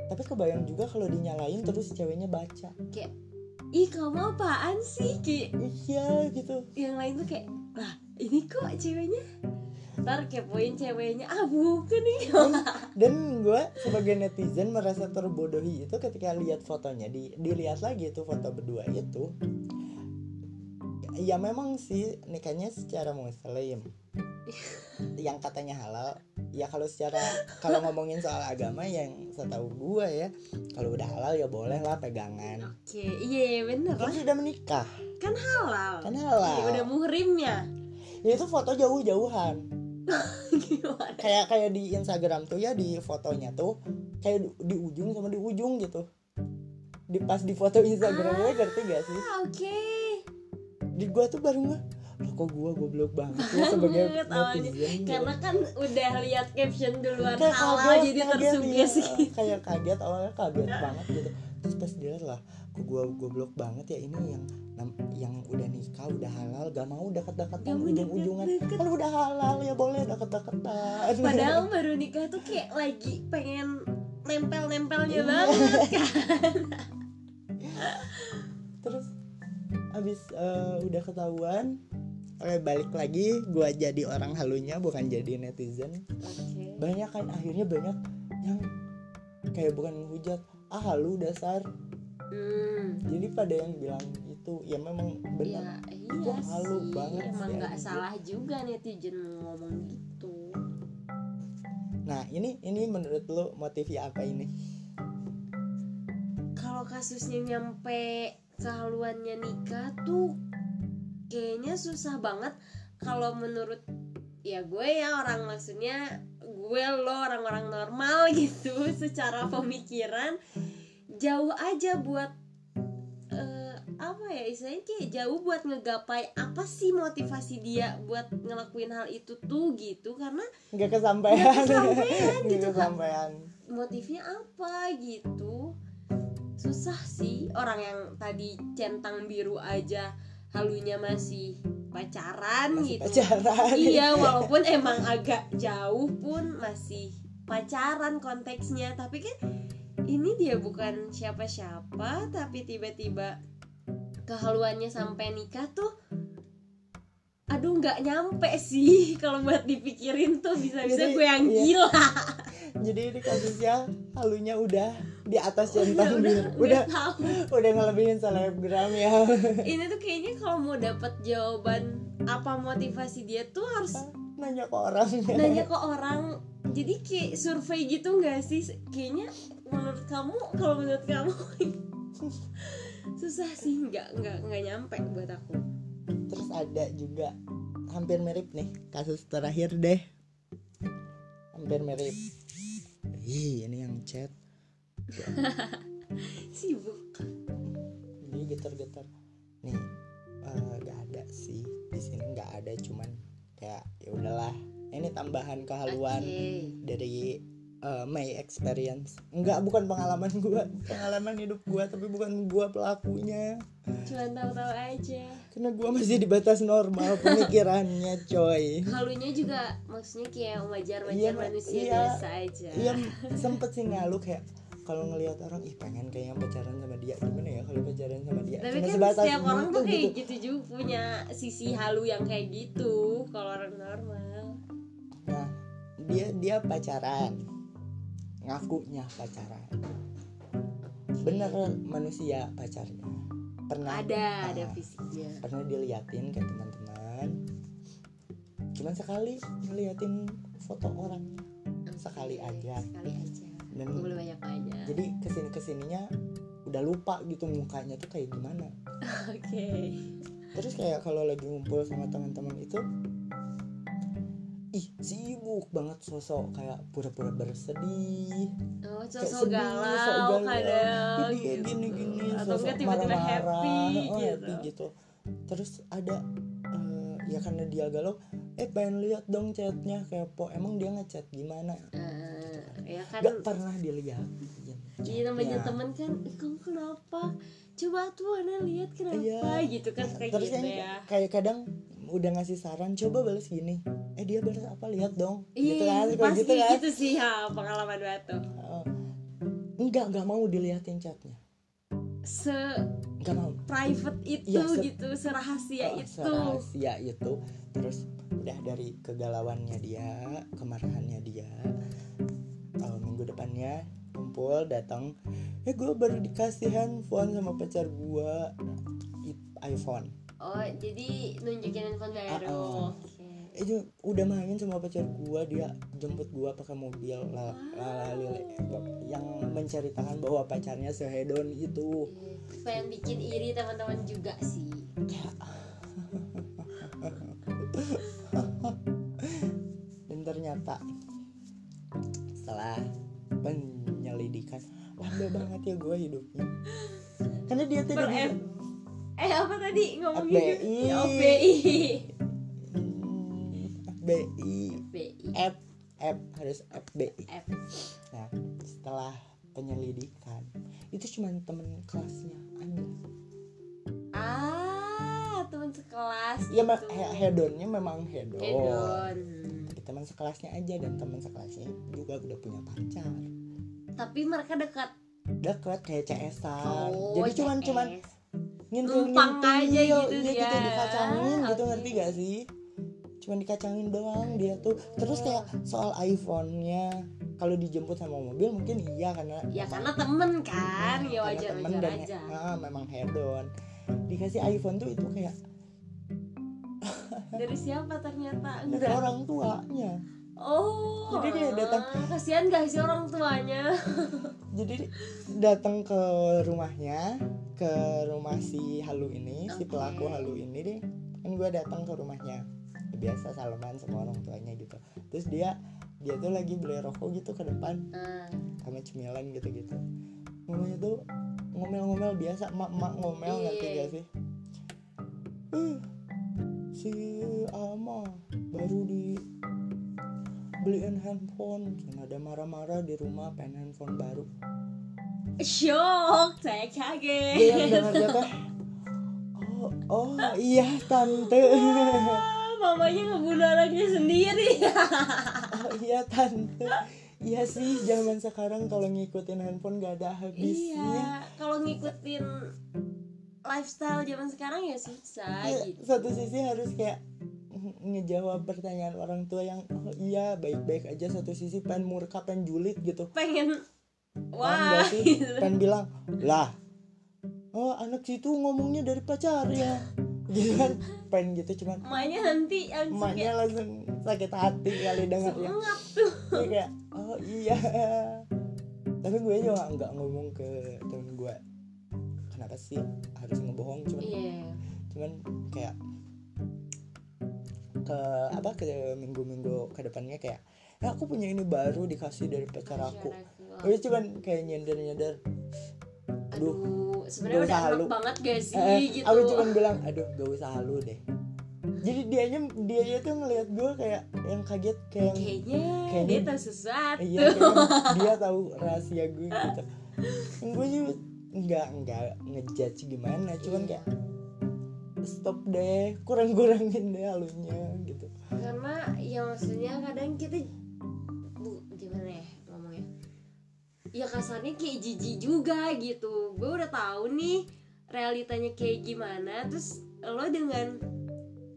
S1: Tapi kebayang juga kalau dinyalain terus ceweknya baca.
S2: Kayak ih kamu apaan sih? Kayak
S1: iya gitu.
S2: yang lain tuh kayak lah ini kok ceweknya? Ntar kepoin ceweknya ah bukan nih.
S1: Dan *laughs* gue sebagai netizen merasa terbodohi itu ketika lihat fotonya di dilihat lagi itu foto berdua itu ya memang sih. Nikahnya secara muslim. *laughs* Yang katanya halal ya kalau secara kalau ngomongin soal agama yang setahu gue ya kalau udah halal ya boleh lah pegangan.
S2: Oke iya bener
S1: kan sudah menikah.
S2: Kan halal.
S1: Kan halal.
S2: Iya, udah muhrimnya.
S1: Ya itu foto jauh-jauhan. *laughs*
S2: Gimana?
S1: Kayak kayak di Instagram tuh ya di fotonya tuh kayak di, di ujung sama di ujung gitu. Di pas di foto Instagramnya ngerti gak sih?
S2: ah oke
S1: di gua tuh baru nggak loh kok gua goblok banget ya *laughs* sebagai netizen gitu.
S2: karena kan udah lihat caption duluan
S1: kayak
S2: halal
S1: kaget,
S2: jadi tersugesti
S1: iya. *laughs* kayak kaget awalnya kaget *laughs* banget gitu terus pas dilihat lah kok gua goblok banget ya ini yang yang udah nikah udah halal gak mau deket-deketan
S2: Gak mau
S1: ujung-ujungan
S2: deket-deket.
S1: kan udah halal ya boleh deket-deketan
S2: padahal baru nikah tuh kayak lagi pengen nempel-nempelnya
S1: Iya.
S2: banget kan
S1: abis eh, udah ketahuan Oke balik lagi gua jadi orang halunya bukan jadi netizen.
S2: Oke.
S1: Banyak kan akhirnya banyak yang kayak bukan hujat ah halu dasar.
S2: Hmm.
S1: Jadi pada yang bilang itu ya memang
S2: ya
S1: benar
S2: iya
S1: Itu halu
S2: sih
S1: banget
S2: emang nggak
S1: anjir.
S2: salah juga netizen ngomong gitu.
S1: Nah ini ini menurut lu motifnya apa ini?
S2: Kalau kasusnya nyampe kehaluannya nikah tuh kayaknya susah banget. Kalau menurut ya gue ya orang maksudnya gue lo orang-orang normal *laughs* gitu secara pemikiran jauh aja buat eh, apa ya istilahnya kayak jauh buat ngegapai apa sih motivasi dia buat ngelakuin hal itu tuh gitu. Karena
S1: nggak kesampaian.
S2: Nggak kesampaian gitu, *laughs*
S1: kesampaian.
S2: Motifnya apa gitu susah sih orang yang tadi centang biru aja halunya masih pacaran
S1: masih
S2: gitu.
S1: pacaran.
S2: Iya *laughs* walaupun emang agak jauh pun masih pacaran konteksnya. Tapi kan ini dia bukan siapa-siapa tapi tiba-tiba kehaluannya sampai nikah tuh aduh nggak nyampe sih. *laughs* Kalau buat dipikirin tuh bisa-bisa gue yang
S1: iya.
S2: gila.
S1: Jadi ini kasusnya halunya udah di atas
S2: udah
S1: centang
S2: udah, udah
S1: udah udah ngelebihin selebgram ya. *laughs*
S2: Ini tuh kayaknya kalau mau dapat jawaban apa motivasi dia tuh harus
S1: nanya ke orang.
S2: nanya *laughs* ke orang. Jadi kayak survei gitu nggak sih? Kayaknya menurut kamu kalau menurut kamu susah sih. Nggak nggak nggak nyampe buat aku
S1: terus ada juga hampir mirip nih kasus terakhir deh. Hampir mirip. Ih, ini yang chat. *laughs*
S2: Sibuk.
S1: Ini getar-getar. Nih eh, nggak ada sih di sini nggak ada cuman kayak ya udahlah. Ini tambahan kehaluan
S2: Oke.
S1: dari eh, my experience. Enggak bukan pengalaman gua. Pengalaman hidup gua tapi bukan gua pelakunya.
S2: Cuman tahu-tahu aja.
S1: Karena gua masih di batas normal pemikirannya coy.
S2: Halunya juga maksudnya kayak wajar-wajar
S1: Iya, Ma.
S2: manusia
S1: Iya.
S2: biasa aja.
S1: Iya sempet sih ngalu kayak kalau ngelihat orang ih pengen kayaknya pacaran sama dia. Gimana ya kalau pacaran sama dia?
S2: Tapi
S1: Cuma
S2: kan setiap orang
S1: gitu,
S2: tuh kayak
S1: gitu.
S2: gitu juga punya sisi halu yang kayak gitu kalau orang normal.
S1: Nah dia dia pacaran ngakunya pacaran. Bener manusia pacarnya. Pernah
S2: ada ada
S1: ah,
S2: fisiknya.
S1: pernah diliatin ke teman-teman. Cuman sekali ngeliatin foto orangnya sekali aja.
S2: sekali aja.
S1: Dan
S2: boleh banyak aja
S1: jadi ke sini ke sininya udah lupa gitu mukanya tuh kayak gimana. *laughs*
S2: Oke.
S1: Terus kayak kalau lagi ngumpul sama teman-teman itu ih sibuk banget sosok kayak pura-pura bersedih.
S2: Oh
S1: Kayak
S2: sosok
S1: sedih,
S2: galau
S1: sok galau.
S2: kadang.
S1: Jadi
S2: gitu.
S1: gini gini
S2: atau
S1: sosok
S2: enggak tiba-tiba happy
S1: oh,
S2: gitu
S1: happy gitu. terus ada eh, ya karena dia galau eh pengen lihat dong chatnya kepo. Emang dia ngechat gimana?
S2: Eh, ya kan.
S1: Gak pernah dilihat
S2: Iya namanya
S1: Ya.
S2: teman kan "Ih, kamu kenapa? Coba tuh Ana lihat kenapa?
S1: Iya.
S2: gitu kan kayak
S1: terus
S2: gitu ya.
S1: kayak kadang udah ngasih saran coba balas gini eh dia balas apa lihat dong. Gitu
S2: iya
S1: kan
S2: pasti
S1: gitu
S2: gitu,
S1: kan
S2: sih ha pengalaman batu.
S1: Oh. enggak enggak mau diliatin chatnya.
S2: Se
S1: enggak mau.
S2: private itu
S1: Iya, se-
S2: gitu serahasia
S1: Oh,
S2: itu.
S1: serahasia itu. Terus udah dari kegalauannya dia kemarahannya dia uh, minggu depannya kumpul datang. Eh gue baru dikasih handphone sama pacar gue iPhone.
S2: Oh jadi nunjukin handphone baru
S1: Ah, ah. Itu udah main sama pacar gua dia jemput gua pakai mobil lah yang menceritakan bahwa pacarnya sehedon itu.
S2: Iya, pengen bikin iri teman-teman juga sih?
S1: Dan ternyata setelah penyelidikan lambat banget ya gua hidupnya. Karena dia udah
S2: F eh apa tadi ngomongin
S1: FBI.
S2: oh BI
S1: FBI
S2: BI
S1: F F harus FBI
S2: F
S1: Nah, setelah penyelidikan itu cuma temen kelasnya aja.
S2: ah teman sekelas
S1: Ya
S2: gitu.
S1: he- hedonnya memang hedon.
S2: Hedon.
S1: Teman sekelasnya aja dan teman sekelasnya juga udah punya pacar.
S2: tapi mereka dekat
S1: Dekat kayak CS-an.
S2: oh
S1: Jadi cuman
S2: CS.
S1: cuman ngintil
S2: Numpang aja gitu
S1: iya,
S2: dia.
S1: dikacangin gitu
S2: Oke.
S1: ngerti gak sih? Cuman dikacangin doang dia tuh. Terus kayak soal iPhone-nya kalau dijemput sama mobil mungkin iya karena
S2: ya karena temen kan ya wajar
S1: temen
S2: wajar
S1: dan
S2: aja.
S1: ah, memang hedon. Dikasih iPhone tuh itu kayak
S2: dari siapa ternyata? *laughs*
S1: Dari
S2: enggak.
S1: orang tuanya.
S2: Oh
S1: Jadi dia datang.
S2: kasihan gak sih orang tuanya? *laughs*
S1: Jadi datang ke rumahnya ke rumah si Halu ini si
S2: Oke.
S1: pelaku Halu ini deh. Kan gue datang ke rumahnya. Ya, biasa salaman sama orang tuanya gitu. Terus dia dia tuh lagi beli rokok gitu ke depan.
S2: Ah,
S1: sama cemilan gitu gitu ngomongnya tuh ngomel-ngomel biasa mak mak ngomel ngerti
S2: Iya.
S1: gak sih? Eh, si Alma baru di beliin handphone. Cuma ada marah-marah di rumah pengen handphone baru.
S2: Shock saya
S1: dia
S2: kaget
S1: yang dengar *laughs* oh oh iya tante.
S2: Ah, mamanya ngebunuh anaknya sendiri.
S1: Oh iya tante. Iya sih zaman sekarang kalau ngikutin handphone gak ada habisnya.
S2: Iya kalau ngikutin lifestyle zaman sekarang ya susah
S1: Iya,
S2: gitu.
S1: satu sisi harus kayak nge- ngejawab pertanyaan orang tua yang oh, iya baik-baik aja. Satu sisi pengen murka pengen julid gitu.
S2: Pengen wah gitu.
S1: pengen bilang lah oh anak situ ngomongnya dari pacar ya gitu kan pengen gitu cuman
S2: emaknya nanti langsung
S1: emaknya langsung sakit hati kali dengarnya
S2: tuh.
S1: Dia kayak oh iya. Tapi gue juga nggak ngomong ke temen gue kenapa sih harus ngebohong? Cuman
S2: iya.
S1: cuman kayak ke apa ke minggu-minggu ke depannya kayak "Eh, aku punya ini baru dikasih dari pacar aku. Udah cuman kayak nyender nyender
S2: aduh sebenarnya udah enak
S1: halu.
S2: banget gak sih
S1: eh,
S2: gitu?
S1: aku cuman bilang aduh gak usah halu deh. Jadi dianya dia tuh ngelihat gue kayak yang kaget kayak yang
S2: kayaknya
S1: Kayaknya-
S2: dia tahu sesuatu
S1: iya *laughs* dia tahu rahasia gue gitu. Gue juga nggak nggak ngejudge gimana cuman
S2: Iya.
S1: kayak stop deh kurang-kurangin deh halunya gitu.
S2: Karena ya maksudnya kadang kita bu gimana ya ya kasarnya kayak jijik juga gitu. Gue udah tahu nih realitanya kayak gimana. Terus lo dengan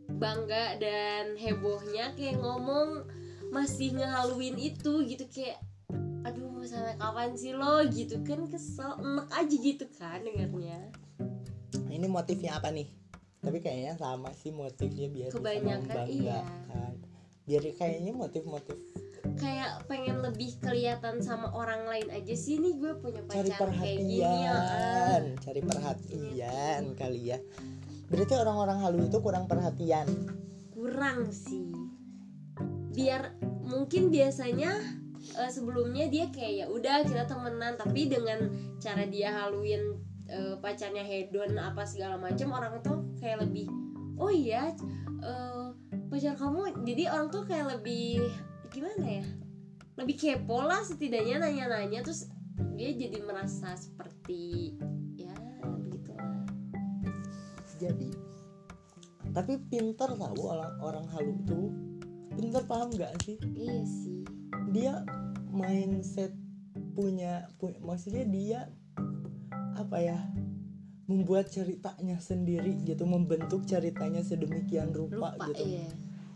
S2: bangga dan hebohnya kayak ngomong masih ngehaluin itu gitu kayak aduh sampai kapan sih lo? Gitu kan kesel enak aja gitu kan dengarnya.
S1: Ini motifnya apa nih? Tapi kayaknya sama sih motifnya biar bisa
S2: Kebanyakan, iya.
S1: biar kayaknya motif-motif
S2: kayak pengen lebih kelihatan sama orang lain aja sih. Nih gue punya
S1: cari
S2: pacar kayak gini ya ah.
S1: perhatian cari perhatian kali ya. Berarti orang-orang halu itu kurang perhatian?
S2: Kurang sih. Biar mungkin biasanya eh, sebelumnya dia kayak ya udah kita temenan. Tapi dengan cara dia haluin eh, pacarnya hedon apa segala macam orang tuh kayak lebih oh iya eh, pacar kamu jadi orang tuh kayak lebih gimana ya? Lebih kepo lah setidaknya nanya-nanya terus dia jadi merasa seperti ya begitulah.
S1: Jadi tapi pinter tahu orang orang halu tuh pinter paham nggak sih?
S2: Iya sih.
S1: Dia mindset punya, punya maksudnya dia apa ya membuat ceritanya sendiri gitu membentuk ceritanya sedemikian rupa,
S2: lupa
S1: gitu.
S2: iya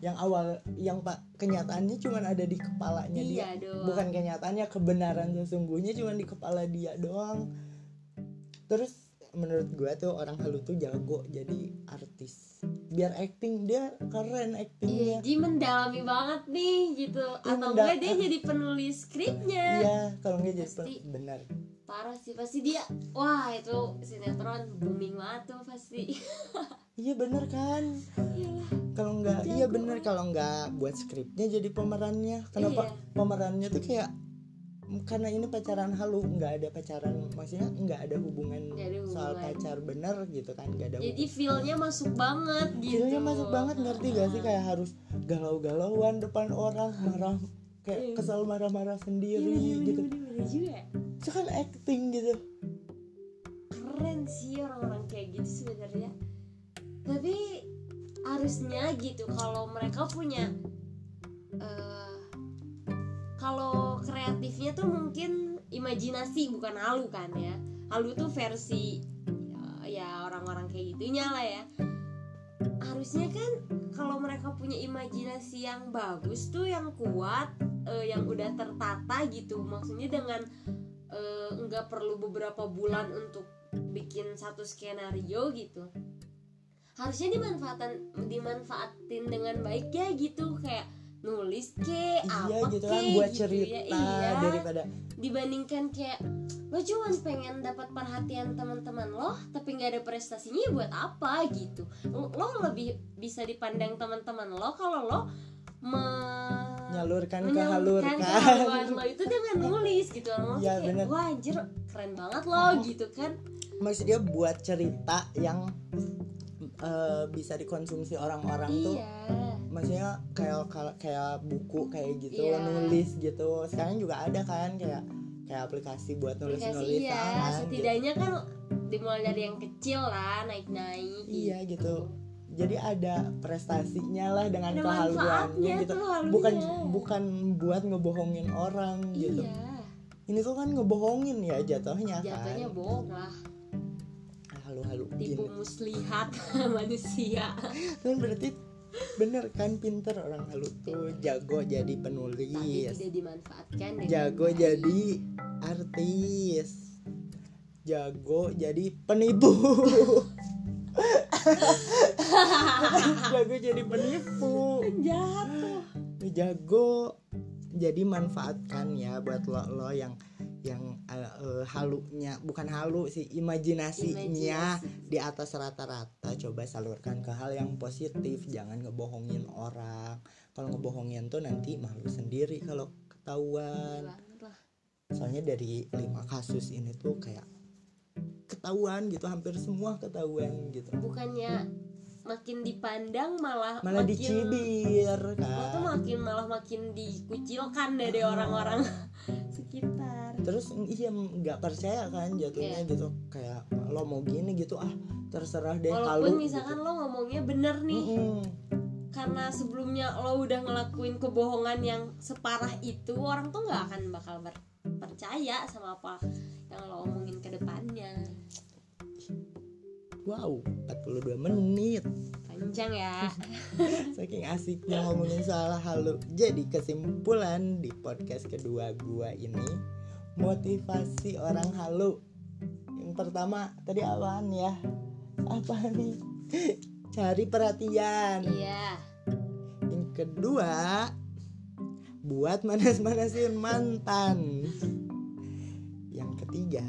S1: yang awal yang pak kenyataannya cuma ada di kepalanya dia.
S2: Iya doang.
S1: Bukan kenyataannya kebenaran sesungguhnya cuma di kepala dia doang. Terus menurut gua tuh orang halu tuh jago jadi artis. Biar acting dia keren
S2: Iya,
S1: actingnya
S2: Ji mendalami banget nih gitu. Atau
S1: menda-
S2: enggak dia jadi penulis skripnya.
S1: Iya kalau nggak jadi benar
S2: Parah sih, pasti dia Wah itu sinetron booming banget tuh pasti.
S1: Iya bener kan? Kalau nggak iya bener kalau nggak buat skripnya jadi pemerannya. Kenapa?
S2: Iya.
S1: pemerannya tuh kayak karena ini pacaran halu nggak ada pacaran maksudnya nggak ada hubungan
S2: ada
S1: soal
S2: hubungan.
S1: pacar bener gitu kan nggak ada
S2: Jadi feelnya masuk banget gitu.
S1: Feelnya masuk banget ngerti gak sih? Kayak harus galau-galauan depan orang marah kayak
S2: Iya.
S1: kesel marah-marah
S2: Iya
S1: sendiri
S2: bener,
S1: gitu.
S2: bener, bener, bener juga
S1: itu kan acting gitu.
S2: Keren sih orang-orang kayak gitu sebenarnya. Tapi harusnya gitu kalau mereka punya eh, kalau kreatifnya tuh mungkin imajinasi bukan halu kan ya. Halu tuh versi ya, ya orang-orang kayak gitunya lah ya. Harusnya kan kalau mereka punya imajinasi yang bagus tuh yang kuat eh, yang udah tertata gitu. Maksudnya dengan eh, nggak perlu beberapa bulan untuk bikin satu skenario gitu. Harusnya dimanfaatkan dimanfaatin dengan baik ya gitu kayak nulis ke
S1: iya
S2: apa
S1: gitu
S2: ke
S1: kan buat
S2: gitu
S1: cerita
S2: ya. iya.
S1: daripada
S2: dibandingkan kayak lo cuman pengen dapat perhatian teman-teman lo tapi nggak ada prestasinya ya buat apa gitu? Lo, lo lebih bisa dipandang teman-teman lo kalau lo me-
S1: nyalurkan
S2: menyalurkan
S1: kehalurkan
S2: kehaluan lo. Itu dengan nulis gitu lo
S1: Iya,
S2: kayak
S1: bener.
S2: wah anjir keren banget lo gitu kan.
S1: Maksudnya buat cerita yang eh, bisa dikonsumsi orang-orang tuh.
S2: Iya.
S1: Maksudnya kayak kayak- kayak buku kayak gitu
S2: Iya.
S1: nulis gitu. Sekarang juga ada kan kayak kayak aplikasi buat nulis nulis
S2: iya. setidaknya kan dimulai dari yang kecil lah naik-naik.
S1: Iya gitu jadi ada prestasinya lah dengan
S2: ada
S1: kehaluannya gitu. bukan bukan buat ngebohongin orang gitu.
S2: Iya
S1: ini tuh kan ngebohongin ya jatuhnya
S2: jatuhnya
S1: kan
S2: bohong lah.
S1: Halu-halu
S2: tipu
S1: gini
S2: muslihat *laughs* manusia.
S1: Kan berarti bener kan pinter orang halu tuh. Jago jadi
S2: tapi
S1: penulis
S2: tidak dimanfaatkan
S1: jago
S2: baik.
S1: jadi artis. Jago jadi penipu *laughs* jago jadi penipu
S2: jahat tuh
S1: jago. Jadi manfaatkan ya buat lo lo yang yang eh, eh, halunya bukan halu sih imajinasinya
S2: Imajinasi.
S1: di atas rata-rata. Coba salurkan ke hal yang positif. Jangan ngebohongin orang. Kalau ngebohongin tuh nanti malu sendiri kalau ketahuan.
S2: Lah.
S1: Soalnya dari lima kasus ini tuh kayak ketahuan gitu hampir semua ketahuan gitu
S2: bukannya makin dipandang malah
S1: malah
S2: makin
S1: dicibir kan
S2: makin malah makin dikucilkan dari orang-orang *laughs* sekitar
S1: terus iya nggak percaya kan jatuhnya
S2: Iya.
S1: gitu kayak lo mau gini gitu ah terserah deh
S2: walaupun
S1: halu
S2: misalkan
S1: gitu.
S2: lo ngomongnya bener nih
S1: Mm-mm.
S2: karena sebelumnya lo udah ngelakuin kebohongan yang separah itu orang tuh nggak akan bakal percaya sama apa yang lo omongin ke depannya.
S1: Wow 42 menit.
S2: Panjang ya. *laughs*
S1: Saking asiknya ngomongin soal halu jadi kesimpulan di podcast kedua gua ini motivasi orang halu. Yang pertama tadi apaan ya? Apa nih? *laughs* Cari perhatian.
S2: Iya.
S1: Yang kedua buat manas-manasin mantan ketiga.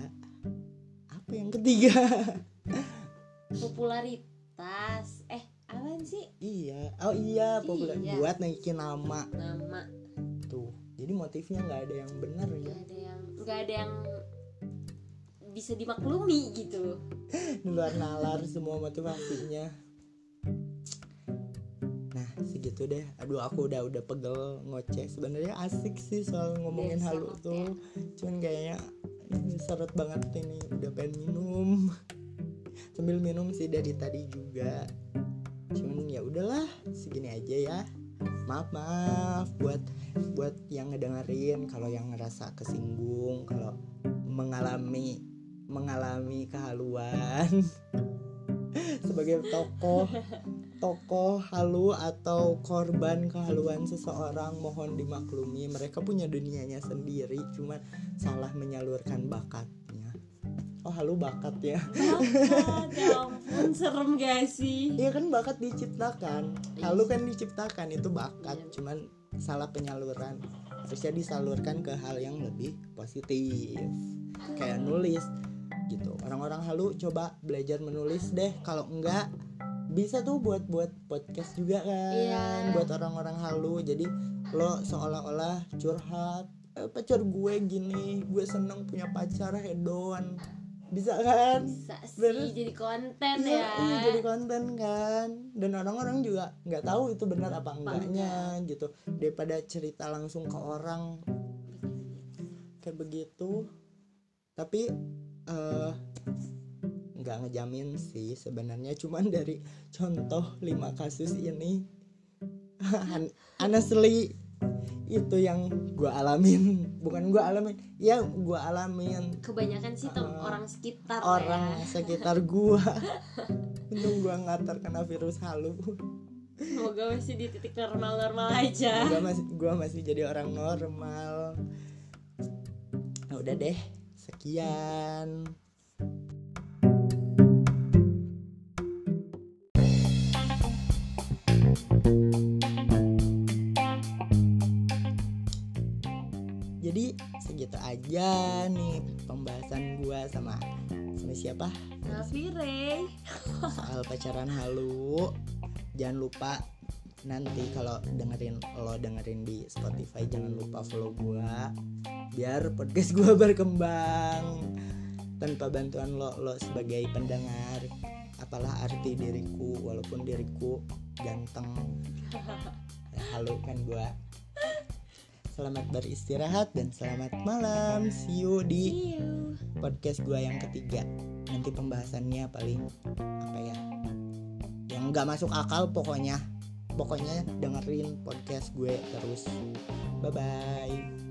S1: Apa yang ketiga? *laughs*
S2: Popularitas. Eh apaan sih?
S1: Iya. Oh iya populer
S2: Iya.
S1: buat naikin nama.
S2: Nama.
S1: Tuh jadi motifnya nggak ada yang benar ya?
S2: Nggak ada yang nggak ada yang bisa dimaklumi gitu. *laughs*
S1: Luar nalar semua motivasinya nah segitu deh. Aduh aku udah udah pegel ngoceh. Sebenarnya asik sih soal ngomongin halu
S2: banget
S1: tuh cuman kayaknya ini seret banget ini udah pengen minum. *laughs* Sambil minum sih dari tadi juga. Cuman ya udahlah segini aja ya. Maaf maaf buat buat yang ngedengerin kalau yang ngerasa kesinggung kalau mengalami mengalami kehaluan. *laughs* Sebagai tokoh tokoh halu atau korban kehaluan seseorang mohon dimaklumi. Mereka punya dunianya sendiri cuman salah menyalurkan bakatnya. Oh halu bakat ya?
S2: Bakat ya *laughs* ampun serem gak sih?
S1: Iya kan bakat diciptakan. Halu kan diciptakan itu bakat
S2: Iya.
S1: cuman salah penyaluran. Harusnya disalurkan ke hal yang lebih positif kayak nulis gitu. Orang-orang halu coba belajar menulis deh kalau enggak bisa tuh buat buat podcast juga kan.
S2: Iya.
S1: buat orang-orang halu. Jadi lo seolah-olah curhat eh, pacar gue gini gue seneng punya pacar hedon. Bisa kan?
S2: Bisa sih
S1: Bener.
S2: jadi konten
S1: Iya,
S2: ya.
S1: iya, jadi konten kan. Dan orang-orang juga nggak tahu itu benar apa enggaknya gitu. Daripada cerita langsung ke orang. Kayak begitu. Tapi eh nggak ngejamin sih sebenarnya. Cuman dari contoh lima kasus ini honestly itu yang gua alamin. Bukan gua alamin ya gua alamin.
S2: Kebanyakan sih
S1: Uh,
S2: orang sekitar
S1: orang
S2: ya.
S1: sekitar gua. Untung gua nggak terkena virus halu.
S2: Semoga masih di titik normal-normal aja.
S1: Gua masih gua masih jadi orang normal. Nah, udah deh sekian sama sama siapa?
S2: Ray
S1: soal pacaran halu jangan lupa nanti kalau dengerin lo dengerin di Spotify jangan lupa follow gua biar podcast gua *laughs* berkembang. Tanpa bantuan lo lo sebagai pendengar apalah arti diriku walaupun diriku ganteng. *laughs* Halu kan gua selamat beristirahat dan selamat malam. See you di
S2: see you.
S1: podcast gua yang ketiga. Nanti pembahasannya paling apa ya yang nggak masuk akal pokoknya. Pokoknya dengerin podcast gue terus. Bye bye